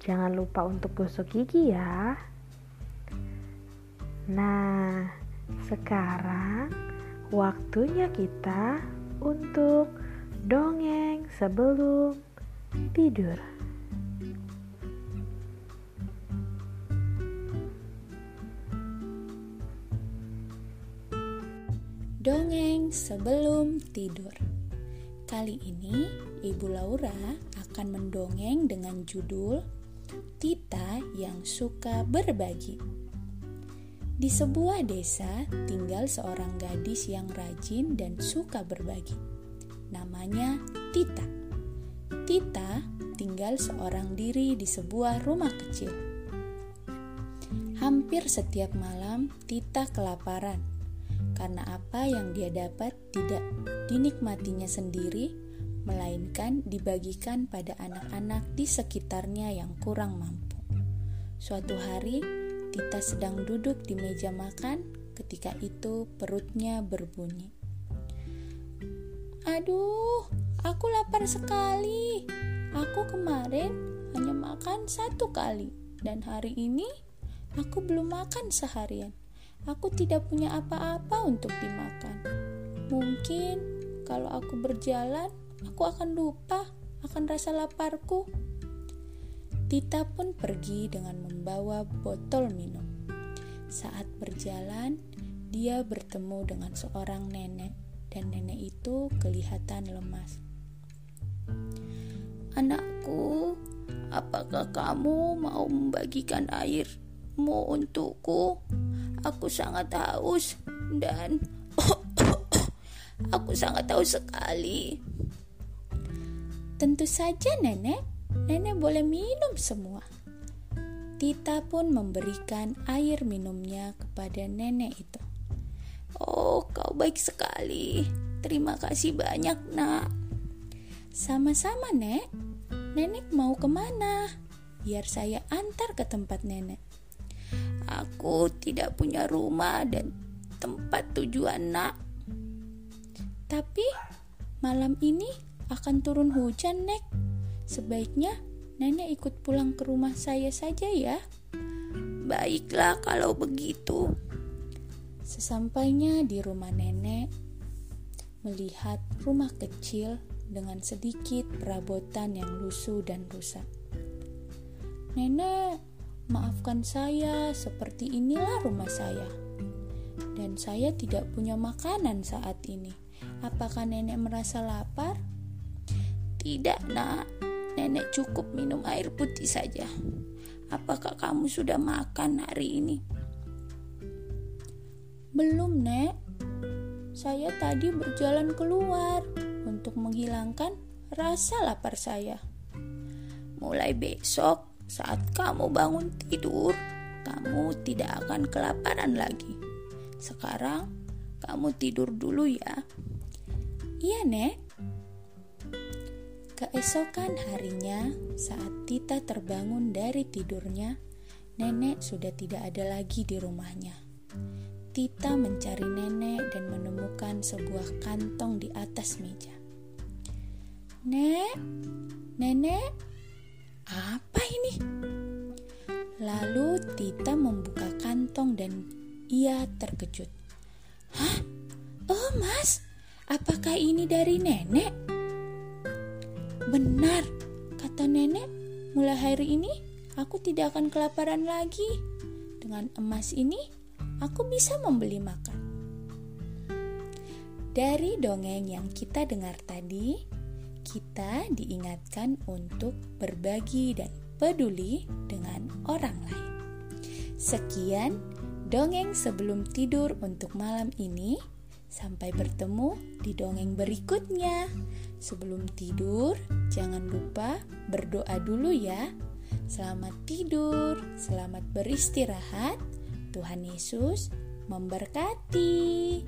Jangan lupa untuk gosok gigi ya. Nah, sekarang waktunya kita untuk dongeng sebelum tidur. Dongeng sebelum tidur. Kali ini Ibu Laura akan mendongeng dengan judul Tita yang suka berbagi. Di sebuah desa tinggal seorang gadis yang rajin dan suka berbagi. Namanya Tita. Tita tinggal seorang diri di sebuah rumah kecil. Hampir setiap malam Tita kelaparan karena apa yang dia dapat tidak dinikmatinya sendiri melainkan dibagikan pada anak-anak di sekitarnya yang kurang mampu. Suatu hari, Tita sedang duduk di meja makan, ketika itu perutnya berbunyi. Aduh, aku lapar sekali. Aku kemarin hanya makan satu kali, dan hari ini aku belum makan seharian. Aku tidak punya apa-apa untuk dimakan. Mungkin kalau aku berjalan, aku akan lupa akan rasa laparku. Tita pun pergi dengan membawa botol minum. Saat berjalan, dia bertemu dengan seorang nenek, dan nenek itu kelihatan lemas. Anakku, apakah kamu mau membagikan airmu untukku? Aku sangat haus dan aku sangat haus sekali. Tentu saja, Nenek. Nenek boleh minum semua. Tita pun memberikan air minumnya kepada nenek itu. Oh, kau baik sekali. Terima kasih banyak, Nak. Sama-sama, Nek. Nenek mau ke mana? Biar saya antar ke tempat nenek. Aku tidak punya rumah dan tempat tujuan, Nak. Tapi malam ini akan turun hujan, Nek. Sebaiknya nenek ikut pulang ke rumah saya saja ya. Baiklah kalau begitu. Sesampainya di rumah nenek, melihat rumah kecil dengan sedikit perabotan yang lusuh dan rusak. Nenek, maafkan saya, seperti inilah rumah saya. Dan saya tidak punya makanan saat ini. Apakah nenek merasa lapar? Tidak, Nak. Nenek cukup minum air putih saja. Apakah kamu sudah makan hari ini? Belum, Nek. Saya tadi berjalan keluar untuk menghilangkan rasa lapar saya. Mulai besok, saat kamu bangun tidur, kamu tidak akan kelaparan lagi. Sekarang, kamu tidur dulu ya. Iya, Nek. Keesokan harinya, saat Tita terbangun dari tidurnya, nenek sudah tidak ada lagi di rumahnya. Tita mencari nenek dan menemukan sebuah kantong di atas meja. Nek, nenek, apa ini? Lalu Tita membuka kantong dan ia terkejut. Hah? Oh, Mas, apakah ini dari nenek? Benar, kata nenek, mulai hari ini aku tidak akan kelaparan lagi. Dengan emas ini, aku bisa membeli makan. Dari dongeng yang kita dengar tadi, kita diingatkan untuk berbagi dan peduli dengan orang lain. Sekian dongeng sebelum tidur untuk malam ini. Sampai bertemu di dongeng berikutnya. Sebelum tidur, jangan lupa berdoa dulu ya. Selamat tidur, selamat beristirahat. Tuhan Yesus memberkati.